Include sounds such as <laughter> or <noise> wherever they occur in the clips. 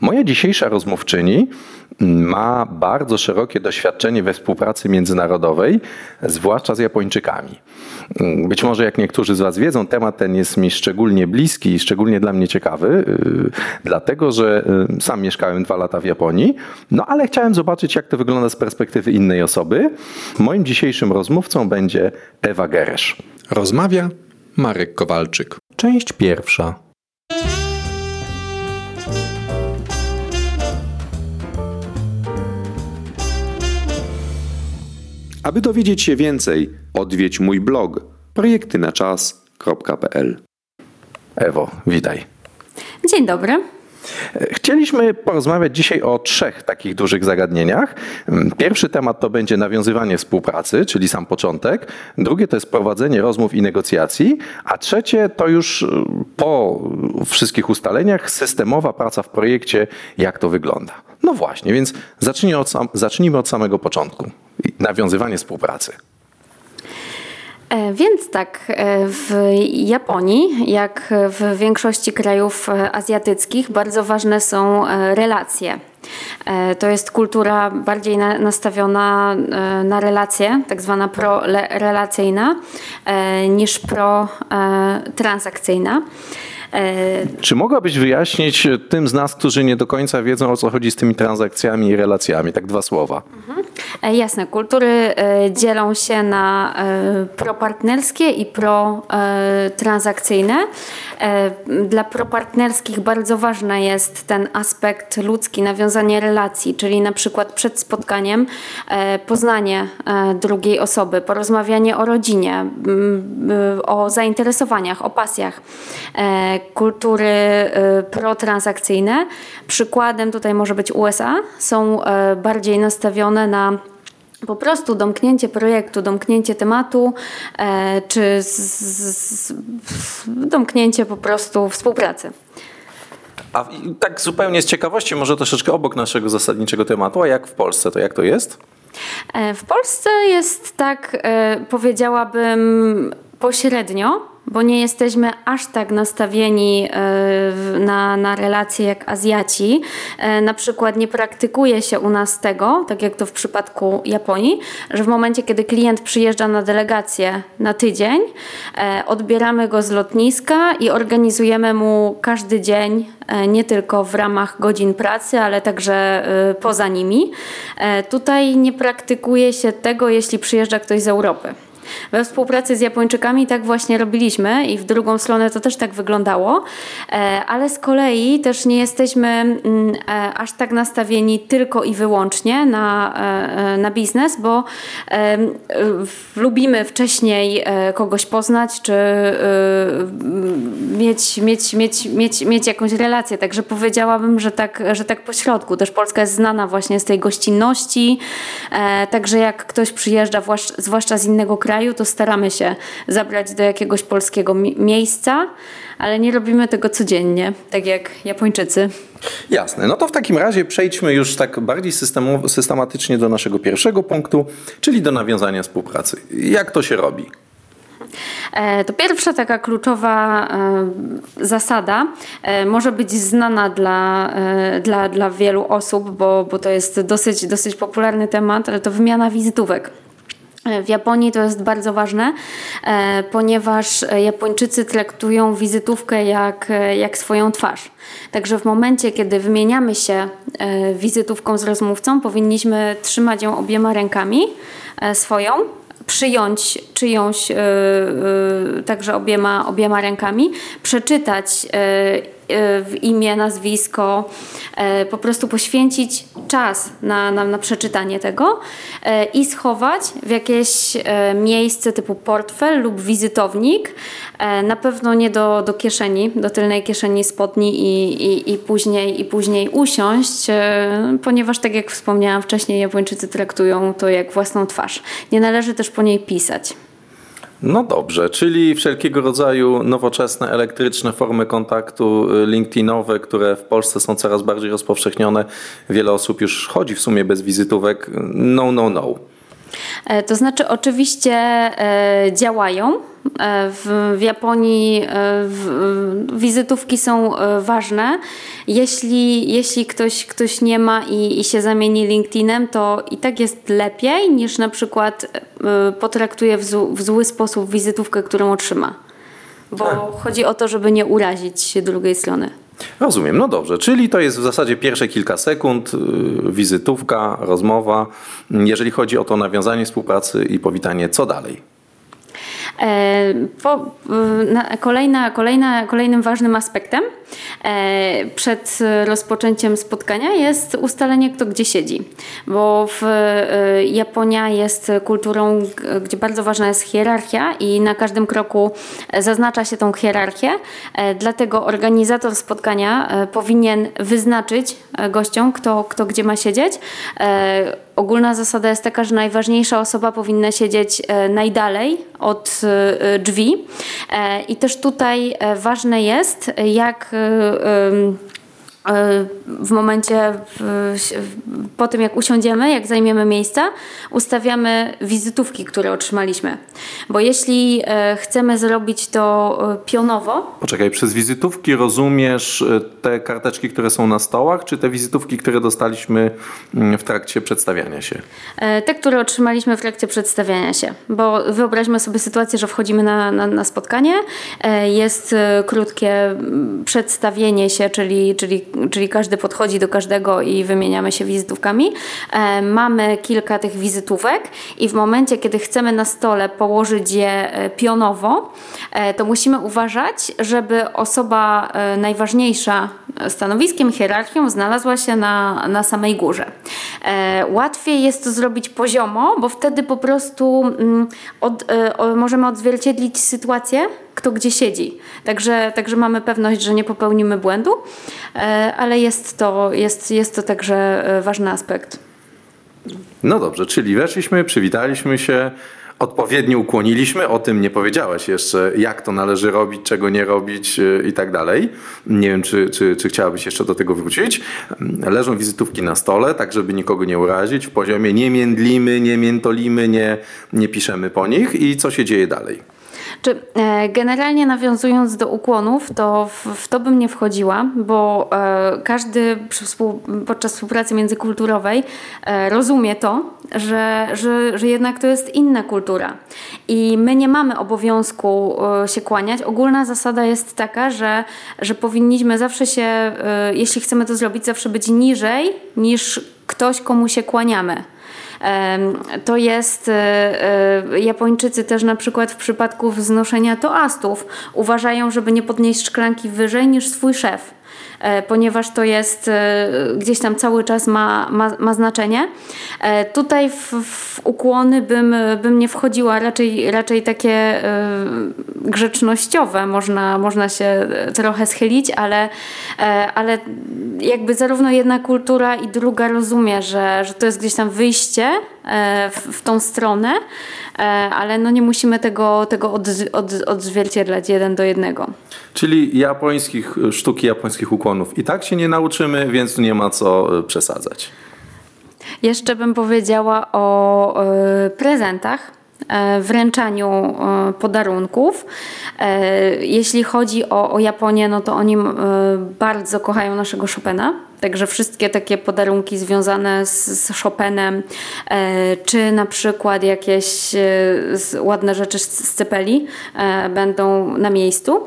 Moja dzisiejsza rozmówczyni ma bardzo szerokie doświadczenie we współpracy międzynarodowej, zwłaszcza z Japończykami. Być może, jak niektórzy z Was wiedzą, temat ten jest mi szczególnie bliski i szczególnie dla mnie ciekawy, yy, dlatego że yy, sam mieszkałem dwa lata w Japonii, no ale chciałem zobaczyć, jak to wygląda z perspektywy innej osoby. Moim dzisiejszym rozmówcą będzie Ewa Geresz. Rozmawia Marek Kowalczyk. Część pierwsza. Aby dowiedzieć się więcej, odwiedź mój blog projektynaczas.pl. Ewo, witaj. Dzień dobry. Chcieliśmy porozmawiać dzisiaj o trzech takich dużych zagadnieniach. Pierwszy temat to będzie nawiązywanie współpracy, czyli sam początek. Drugie to jest prowadzenie rozmów i negocjacji. A trzecie to już y, po wszystkich ustaleniach systemowa praca w projekcie, jak to wygląda. No właśnie, więc zacznijmy od, sam, zacznijmy od samego początku. Nawiązywanie współpracy. E, więc tak, e, w Japonii, jak w większości krajów e, azjatyckich, bardzo ważne są relacje. To jest kultura bardziej nastawiona na relacje, tak zwana pro-relacyjna, niż pro-transakcyjna. Czy mogłabyś wyjaśnić tym z nas, którzy nie do końca wiedzą o co chodzi z tymi transakcjami i relacjami? Tak dwa słowa. Mhm. E, jasne, kultury e, dzielą się na e, propartnerskie i protransakcyjne. Dla propartnerskich bardzo ważny jest ten aspekt ludzki, nawiązanie relacji, czyli na przykład przed spotkaniem poznanie drugiej osoby, porozmawianie o rodzinie, o zainteresowaniach, o pasjach. Kultury protransakcyjne, przykładem tutaj może być USA, są bardziej nastawione na po prostu domknięcie projektu, domknięcie tematu, e, czy z, z, domknięcie po prostu współpracy. A tak zupełnie z ciekawości, może troszeczkę obok naszego zasadniczego tematu, a jak w Polsce, to jak to jest? E, w Polsce jest tak, e, powiedziałabym, pośrednio bo nie jesteśmy aż tak nastawieni e, na, na relacje jak Azjaci. E, na przykład nie praktykuje się u nas tego, tak jak to w przypadku Japonii, że w momencie, kiedy klient przyjeżdża na delegację na tydzień, e, odbieramy go z lotniska i organizujemy mu każdy dzień, nie tylko w ramach godzin pracy, ale także poza nimi. Tutaj nie praktykuje się tego, jeśli przyjeżdża ktoś z Europy. We współpracy z Japończykami tak właśnie robiliśmy i w drugą stronę to też tak wyglądało, e, ale z kolei też nie jesteśmy mm, e, aż tak nastawieni tylko i wyłącznie na, e, na biznes, bo lubimy wcześniej kogoś poznać, czy mieć, mieć, mieć, mieć, mieć jakąś relację. Także powiedziałabym, że tak, że tak po środku. Też Polska jest znana właśnie z tej gościnności, także jak ktoś przyjeżdża, zwłaszcza z innego kraju, kraju, to staramy się zabrać do jakiegoś polskiego miejsca, ale nie robimy tego codziennie, tak jak Japończycy. Jasne. No to w takim razie przejdźmy już tak bardziej systematycznie do naszego pierwszego punktu, czyli do nawiązania współpracy. Jak to się robi? E, to pierwsza taka kluczowa e, zasada e, może być znana dla, dla, dla wielu osób, bo, bo to jest dosyć, dosyć popularny temat, ale to wymiana wizytówek. W Japonii to jest bardzo ważne, e, ponieważ Japończycy traktują wizytówkę jak, jak swoją twarz. Także w momencie, kiedy wymieniamy się e, wizytówką z rozmówcą, powinniśmy trzymać ją obiema rękami e, swoją, przyjąć czyjąś także obiema, obiema rękami, przeczytać E, w imię, nazwisko, e, po prostu poświęcić czas na, na, na przeczytanie tego e, i schować w jakieś miejsce typu portfel lub wizytownik, na pewno nie do, do kieszeni, do tylnej kieszeni spodni i, i, i, później, i później usiąść, ponieważ tak jak wspomniałam wcześniej, Japończycy traktują to jak własną twarz. Nie należy też po niej pisać. No dobrze, czyli wszelkiego rodzaju nowoczesne, elektryczne formy kontaktu y, LinkedInowe, które w Polsce są coraz bardziej rozpowszechnione. Wiele osób już chodzi w sumie bez wizytówek. No, no, no. E, to znaczy, oczywiście e, działają. E, w, w Japonii w, wizytówki są ważne. Jeśli, jeśli ktoś, ktoś nie ma i, i się zamieni LinkedInem, to i tak jest lepiej niż na przykład potraktuje w, w zły sposób wizytówkę, którą otrzyma. Bo tak. chodzi o to, żeby nie urazić drugiej strony. Rozumiem, no dobrze, czyli to jest w zasadzie pierwsze kilka sekund, y, wizytówka, rozmowa, jeżeli chodzi o to nawiązanie współpracy i powitanie, co dalej? E, po, kolejna, kolejna, kolejnym ważnym aspektem e, przed rozpoczęciem spotkania jest ustalenie, kto gdzie siedzi. Bo w e, Japonia jest kulturą, gdzie bardzo ważna jest hierarchia i na każdym kroku zaznacza się tą hierarchię. Dlatego organizator spotkania powinien wyznaczyć gościom, kto, kto gdzie ma siedzieć ogólna zasada jest taka, że najważniejsza osoba powinna siedzieć e, najdalej od e, drzwi. E, I też tutaj ważne jest, jak w momencie, po tym jak usiądziemy, jak zajmiemy miejsca, ustawiamy wizytówki, które otrzymaliśmy. Bo jeśli e, chcemy zrobić to e, pionowo. Poczekaj, przez wizytówki rozumiesz e, te karteczki, które są na stołach, czy te wizytówki, które dostaliśmy mm, w trakcie przedstawiania się? Te, które otrzymaliśmy w trakcie przedstawiania się. Bo wyobraźmy sobie sytuację, że wchodzimy na, na, na spotkanie, jest krótkie mm, przedstawienie się, czyli, czyli czyli każdy podchodzi do każdego i wymieniamy się wizytówkami. E, mamy kilka tych wizytówek i w momencie, kiedy chcemy na stole położyć je e, pionowo, e, to musimy uważać, żeby osoba najważniejsza stanowiskiem, hierarchią znalazła się na, na samej górze. Łatwiej jest to zrobić poziomo, bo wtedy po prostu mm, od, możemy odzwierciedlić sytuację, kto gdzie siedzi. Także, także mamy pewność, że nie popełnimy błędu, e, ale jest to, jest, jest to także e, ważny aspekt. No dobrze, czyli weszliśmy, przywitaliśmy się, odpowiednio ukłoniliśmy, o tym nie powiedziałeś jeszcze, jak to należy robić, czego nie robić e, i tak dalej. Nie wiem, czy, czy, czy chciałabyś jeszcze do tego wrócić. Leżą wizytówki na stole, tak żeby nikogo nie urazić. W poziomie nie międlimy, nie miętolimy, nie, nie piszemy po nich i co się dzieje dalej. Czy e, generalnie nawiązując do ukłonów, to w, w to bym nie wchodziła, bo e, każdy współ, podczas współpracy międzykulturowej e, rozumie to, że, że, że jednak to jest inna kultura. I my nie mamy obowiązku się kłaniać. Ogólna zasada jest taka, że, że powinniśmy zawsze się, jeśli chcemy to zrobić, zawsze być niżej niż ktoś, komu się kłaniamy. To jest, e, e, Japończycy też na przykład w przypadku wznoszenia toastów uważają, żeby nie podnieść szklanki wyżej niż swój szef. E, ponieważ to jest e, gdzieś tam cały czas ma, ma, ma znaczenie. E, tutaj w, w, ukłony bym, bym nie wchodziła, raczej, raczej takie grzecznościowe można, można się trochę schylić, ale, ale jakby zarówno jedna kultura i druga rozumie, że, że to jest gdzieś tam wyjście w, w tą stronę, ale no nie musimy tego, tego od, od, odzwierciedlać jeden do jednego. Czyli japońskich, sztuki japońskich i tak się nie nauczymy, więc nie ma co e, przesadzać. Jeszcze bym powiedziała o y, prezentach wręczaniu podarunków. Jeśli chodzi o, o Japonię, no to oni bardzo kochają naszego Chopina. Także wszystkie takie podarunki związane z, z Chopinem, czy na przykład jakieś ładne rzeczy z, z cepeli będą na miejscu.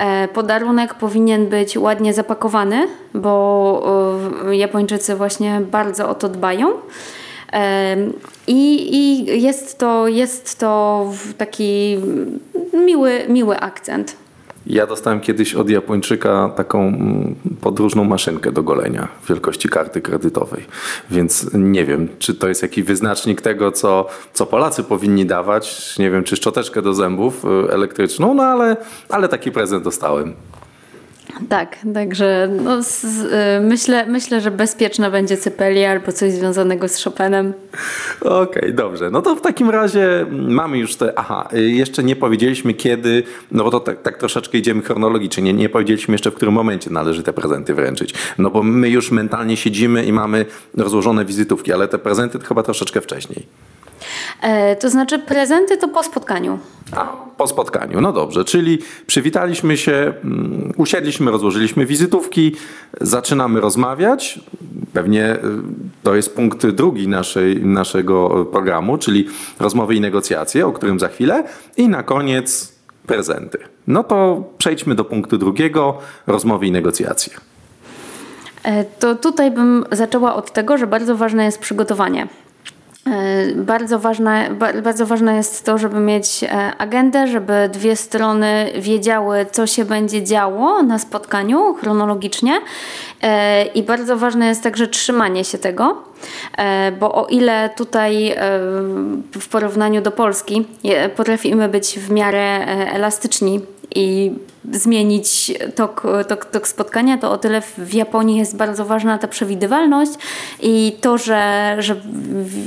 E, podarunek powinien być ładnie zapakowany, bo e, Japończycy właśnie bardzo o to dbają. I, i jest, to, jest to taki miły, miły akcent. Ja dostałem kiedyś od Japończyka taką mm, podróżną maszynkę do golenia wielkości karty kredytowej. Więc nie wiem, czy to jest jakiś wyznacznik tego, co, co Polacy powinni dawać. Nie wiem, czy szczoteczkę do zębów y, elektryczną, no ale, ale taki prezent dostałem. Tak, także no, z, y, myślę, myślę, że bezpieczna będzie Cypeli albo coś związanego z Chopinem. Okej, okay, dobrze. No to w takim razie mamy już te. Aha, y, jeszcze nie powiedzieliśmy kiedy, no bo to tak, tak troszeczkę idziemy chronologicznie. Nie, nie powiedzieliśmy jeszcze w którym momencie należy te prezenty wręczyć. No bo my już mentalnie siedzimy i mamy rozłożone wizytówki, ale te prezenty to chyba troszeczkę wcześniej. E, to znaczy prezenty to po spotkaniu. A, po spotkaniu. No dobrze, czyli przywitaliśmy się, mm, usiedliśmy, rozłożyliśmy wizytówki, zaczynamy rozmawiać. Pewnie y, to jest punkt drugi naszej, naszego programu, czyli rozmowy i negocjacje, o którym za chwilę. I na koniec prezenty. No to przejdźmy do punktu drugiego, rozmowy i negocjacje. E, to tutaj bym zaczęła od tego, że bardzo ważne jest przygotowanie. E, bardzo ważne, bardzo ważne jest to, żeby mieć e, agendę, żeby dwie strony wiedziały, co się będzie działo na spotkaniu chronologicznie. E, I bardzo ważne jest także trzymanie się tego, bo o ile tutaj w porównaniu do Polski potrafimy być w miarę elastyczni i zmienić tok, tok, tok spotkania, to o tyle w Japonii jest bardzo ważna ta przewidywalność i to, że, że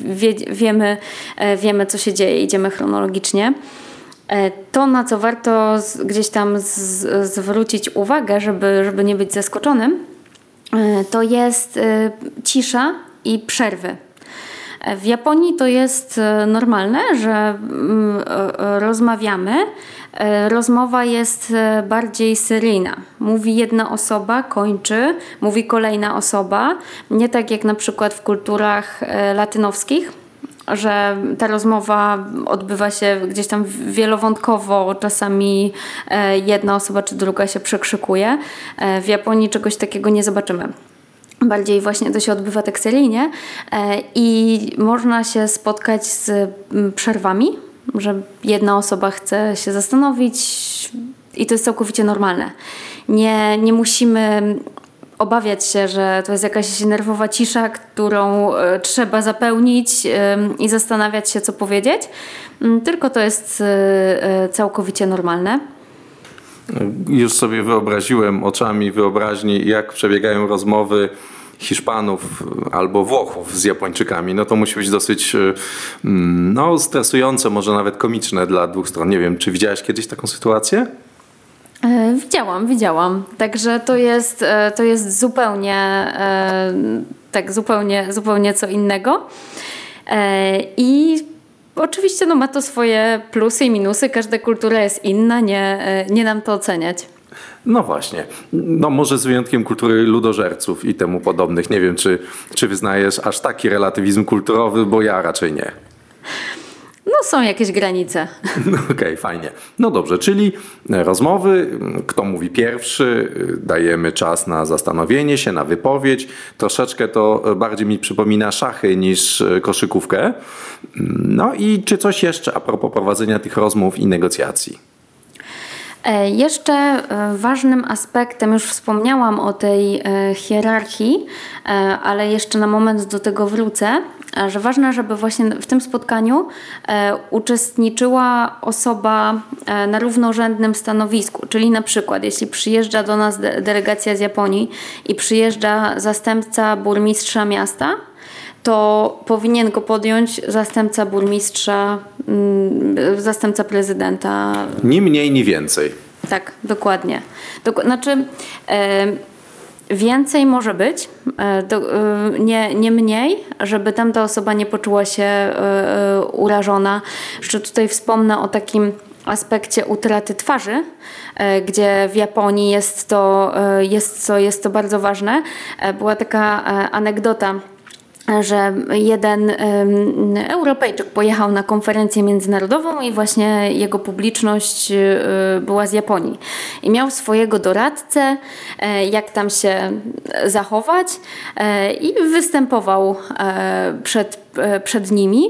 wie, wiemy, e, wiemy, co się dzieje, idziemy chronologicznie. E, to, na co warto gdzieś tam z, zwrócić uwagę, żeby, żeby nie być zaskoczonym, e, to jest cisza i przerwy. W Japonii to jest normalne, że mm, rozmawiamy, E, rozmowa jest e, bardziej seryjna. Mówi jedna osoba, kończy, mówi kolejna osoba. Nie tak jak na przykład w kulturach e, latynowskich, że ta rozmowa odbywa się gdzieś tam wielowątkowo, czasami jedna osoba czy druga się przekrzykuje. W Japonii czegoś takiego nie zobaczymy. Bardziej właśnie to się odbywa tak seryjnie i można się spotkać z przerwami że jedna osoba chce się zastanowić i to jest całkowicie normalne. Nie, nie musimy obawiać się, że to jest jakaś nerwowa cisza, którą e, trzeba zapełnić i zastanawiać się, co powiedzieć, mm, tylko to jest e, e, całkowicie normalne. Już sobie wyobraziłem oczami wyobraźni, jak przebiegają rozmowy Hiszpanów albo Włochów z Japończykami, no to musi być dosyć e, mm, no, stresujące, może nawet komiczne dla dwóch stron. Nie wiem, czy widziałaś kiedyś taką sytuację? E, widziałam, widziałam. Także to jest, e, to jest zupełnie tak zupełnie, zupełnie co innego. I oczywiście no, ma to swoje plusy i minusy. Każda kultura jest inna, nie, nie nam to oceniać. No właśnie. No może z wyjątkiem kultury ludożerców i temu podobnych. Nie wiem, czy, czy wyznajesz aż taki relatywizm kulturowy, bo ja raczej nie. No są jakieś granice. <laughs> No, Okej, okay, fajnie. No dobrze, czyli rozmowy, kto mówi pierwszy, dajemy czas na zastanowienie się, na wypowiedź. Troszeczkę to bardziej mi przypomina szachy niż koszykówkę. No i czy coś jeszcze a propos prowadzenia tych rozmów i negocjacji? E, jeszcze e, ważnym aspektem, już wspomniałam o tej e, hierarchii, ale jeszcze na moment do tego wrócę, że ważne, żeby właśnie w tym spotkaniu uczestniczyła osoba na równorzędnym stanowisku. Czyli na przykład, jeśli przyjeżdża do nas delegacja z Japonii i przyjeżdża zastępca burmistrza miasta, to powinien go podjąć zastępca burmistrza, mm, zastępca prezydenta. Ni mniej, ni więcej. Tak, dokładnie. Dok znaczy, e, więcej może być, e, do, e, nie, nie mniej, żeby tamta osoba nie poczuła się urażona. Jeszcze tutaj wspomnę o takim aspekcie utraty twarzy, gdzie w Japonii jest to, jest, to, jest to bardzo ważne. Była taka anegdota że jeden Europejczyk pojechał na konferencję międzynarodową i właśnie jego publiczność y, była z Japonii. I miał swojego doradcę, e, jak tam się zachować e, i występował e, przed, przed nimi.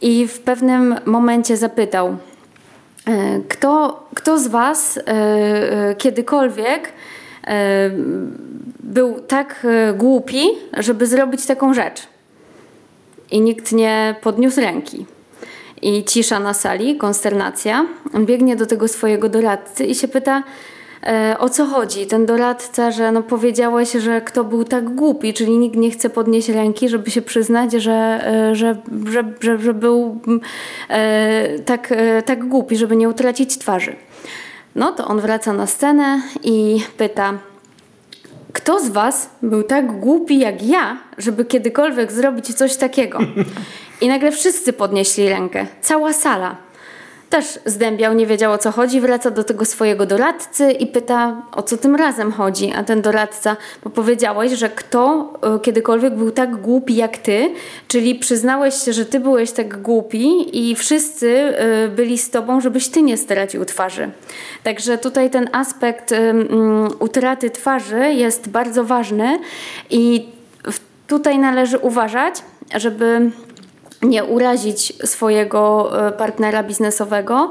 I w pewnym momencie zapytał, kto, kto z Was kiedykolwiek był tak e, głupi, żeby zrobić taką rzecz. I nikt nie podniósł ręki. I cisza na sali, konsternacja. On biegnie do tego swojego doradcy i się pyta, e, o co chodzi. Ten doradca, że no powiedziałeś, że kto był tak głupi, czyli nikt nie chce podnieść ręki, żeby się przyznać, że, e, że, że, że, był e, tak, e, tak głupi, żeby nie utracić twarzy. No to on wraca na scenę i pyta, kto z Was był tak głupi jak ja, żeby kiedykolwiek zrobić coś takiego? I nagle wszyscy podnieśli rękę, cała sala też zdębiał, nie wiedział o co chodzi, wraca do tego swojego doradcy i pyta, o co tym razem chodzi. A ten doradca, bo powiedziałeś, że kto e, kiedykolwiek był tak głupi jak ty, czyli przyznałeś się, że ty byłeś tak głupi i wszyscy e, byli z tobą, żebyś ty nie stracił twarzy. Także tutaj ten aspekt utraty twarzy jest bardzo ważny i tutaj należy uważać, żeby nie urazić swojego e, partnera biznesowego,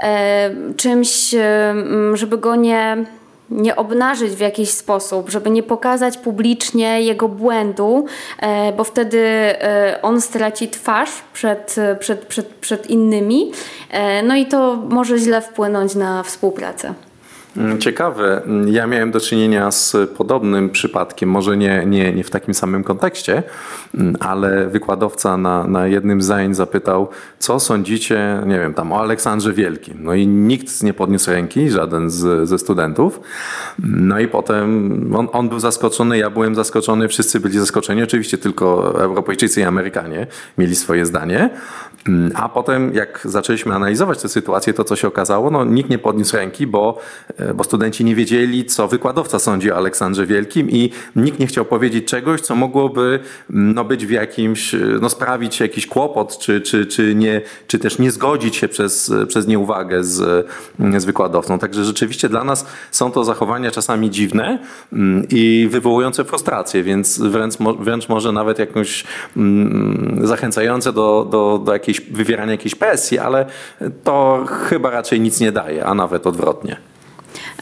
e, czymś, e, żeby go nie, nie obnażyć w jakiś sposób, żeby nie pokazać publicznie jego błędu, bo wtedy on straci twarz przed, przed, przed, przed innymi, no i to może źle wpłynąć na współpracę. Mm, ciekawe. Ja miałem do czynienia z podobnym przypadkiem, może nie, nie, nie w takim samym kontekście, mm, ale wykładowca na, na jednym z zajęć zapytał, co sądzicie, nie wiem, tam o Aleksandrze Wielkim. No i nikt nie podniósł ręki, żaden z, ze studentów. No i potem on, on był zaskoczony, ja byłem zaskoczony, wszyscy byli zaskoczeni. Oczywiście tylko Europejczycy i Amerykanie mieli swoje zdanie. Mm, a potem, jak zaczęliśmy analizować tę sytuację, to co się okazało, no nikt nie podniósł ręki, bo, bo studenci nie wiedzieli, co wykładowca sądzi o Aleksandrze Wielkim i nikt nie chciał powiedzieć czegoś, co mogłoby mm, no, być w jakimś, e, no, sprawić jakiś kłopot, czy, czy, czy, nie, czy też nie zgodzić się przez, przez nieuwagę z, mm, z wykładowcą. Także rzeczywiście dla nas są to zachowania czasami dziwne i wywołujące frustrację, więc wręcz, wręcz może nawet jakąś zachęcające do, do, do jakiejś, wywierania jakiejś presji, ale to chyba raczej nic nie daje, a nawet odwrotnie.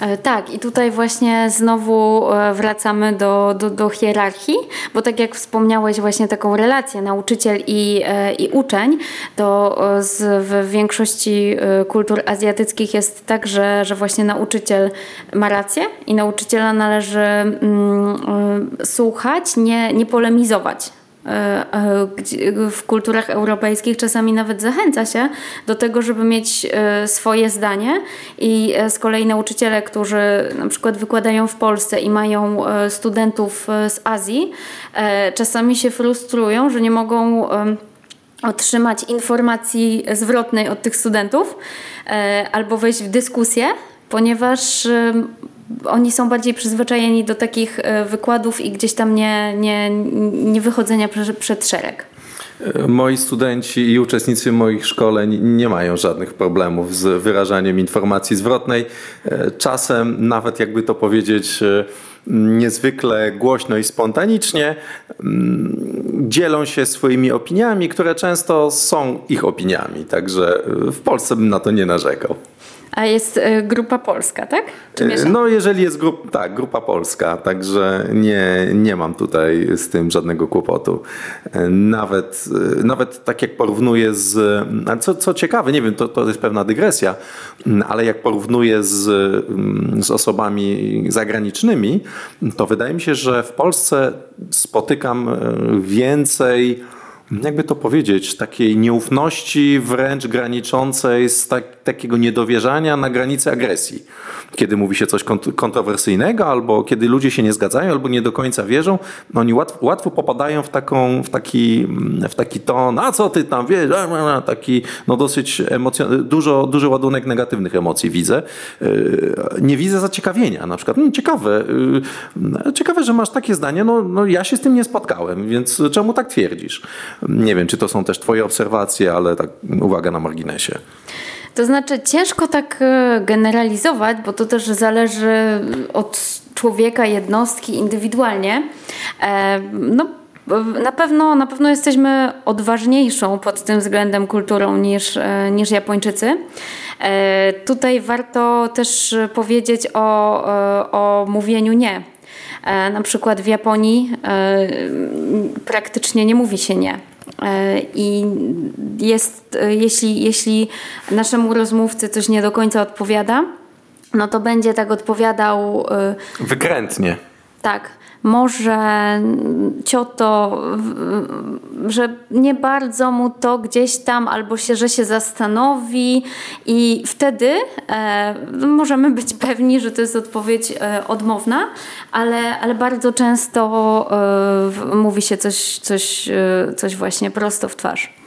E, tak, i tutaj właśnie znowu e, wracamy do, do, do, hierarchii, bo tak jak wspomniałeś, właśnie taką relację nauczyciel i, e, i uczeń, to z, w większości kultur azjatyckich jest tak, że, że właśnie nauczyciel ma rację i nauczyciela należy mm, słuchać, nie, nie polemizować w kulturach europejskich czasami nawet zachęca się do tego, żeby mieć e, swoje zdanie i z kolei nauczyciele, którzy na przykład wykładają w Polsce i mają studentów z Azji, czasami się frustrują, że nie mogą otrzymać informacji zwrotnej od tych studentów albo wejść w dyskusję, ponieważ oni są bardziej przyzwyczajeni do takich e, wykładów i gdzieś tam nie, nie, nie wychodzenia przed szereg. E, moi studenci i uczestnicy moich szkoleń nie mają żadnych problemów z wyrażaniem informacji zwrotnej. E, czasem, nawet jakby to powiedzieć, niezwykle głośno i spontanicznie, mm, dzielą się swoimi opiniami, które często są ich opiniami. Także w Polsce bym na to nie narzekał. A jest e, grupa polska, tak? E, no, jeżeli jest grupa, tak, grupa polska, także nie, nie mam tutaj z tym żadnego kłopotu. E, nawet, nawet tak jak porównuję z, co, co ciekawe, nie wiem, to, to jest pewna dygresja, ale jak porównuję z, z osobami zagranicznymi, to wydaje mi się, że w Polsce spotykam więcej jakby to powiedzieć, takiej nieufności wręcz graniczącej z tak, takiego niedowierzania na granicy agresji. Kiedy mówi się coś kontrowersyjnego, albo kiedy ludzie się nie zgadzają, albo nie do końca wierzą, oni łatwo popadają w, taką, w, taki, w taki ton, a co ty tam wiesz, taki no dosyć emocjon- dużo, duży ładunek negatywnych emocji widzę. Yy, nie widzę zaciekawienia na przykład. No, ciekawe, yy, ciekawe, że masz takie zdanie, no, no ja się z tym nie spotkałem, więc czemu tak twierdzisz? Nie wiem, czy to są też Twoje obserwacje, ale tak uwaga na marginesie. To znaczy, ciężko tak e, generalizować, bo to też zależy od człowieka, jednostki indywidualnie. E, no, na pewno, na pewno jesteśmy odważniejszą pod tym względem kulturą niż, e, niż Japończycy. Tutaj warto też powiedzieć o, o mówieniu nie. Na przykład w Japonii praktycznie nie mówi się nie. I jest, jeśli, jeśli naszemu rozmówcy coś nie do końca odpowiada, no to będzie tak odpowiadał. E, Wykrętnie. Tak może cioto, że nie bardzo mu to gdzieś tam, albo się, że się zastanowi i wtedy e, możemy być pewni, że to jest odpowiedź e, odmowna, ale, ale bardzo często e, mówi się coś, coś, e, coś właśnie prosto w twarz.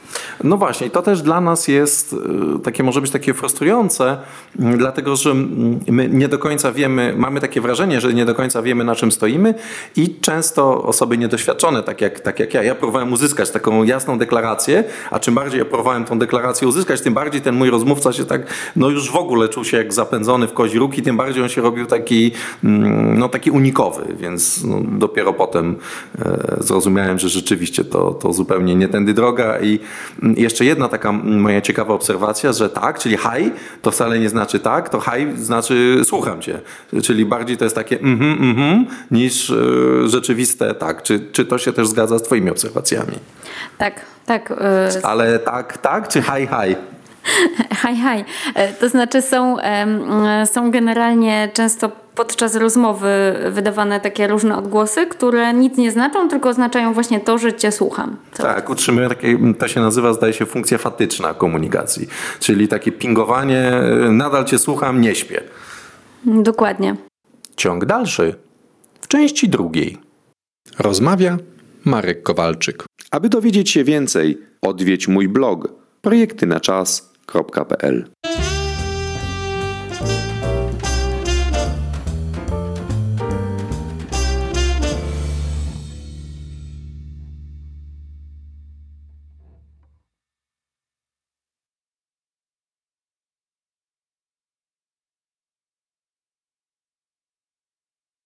No właśnie, to też dla nas jest y, takie, może być takie frustrujące, y, dlatego że mm, my nie do końca wiemy, mamy takie wrażenie, że nie do końca wiemy na czym stoimy i często osoby niedoświadczone, tak jak, tak jak ja, ja próbowałem uzyskać taką jasną deklarację, a czym bardziej ja próbowałem tą deklarację uzyskać, tym bardziej ten mój rozmówca się tak, no już w ogóle czuł się jak zapędzony w kozi róg i tym bardziej on się robił taki, mm, no taki unikowy, więc no, dopiero potem e, zrozumiałem, że rzeczywiście to, to zupełnie nie tędy droga i mm, jeszcze jedna taka moja ciekawa obserwacja, że tak, czyli hi, to wcale nie znaczy tak, to hi znaczy słucham cię, czyli bardziej to jest takie mhm, mhm, niż e, rzeczywiste tak. Czy, czy to się też zgadza z twoimi obserwacjami? Tak, tak. y, Ale tak, tak, czy hi, hi? <laughs> Haj, haj. E, To znaczy są, są generalnie często podczas rozmowy wydawane takie różne odgłosy, które nic nie znaczą, tylko oznaczają właśnie to, że cię słucham. Tak, utrzymujemy takie, to się nazywa, zdaje się, funkcja fatyczna komunikacji, czyli takie pingowanie, e, nadal cię słucham, nie śpię. Dokładnie. Ciąg dalszy w części drugiej. Rozmawia Marek Kowalczyk. Aby dowiedzieć się więcej, odwiedź mój blog projektynaczas.pl.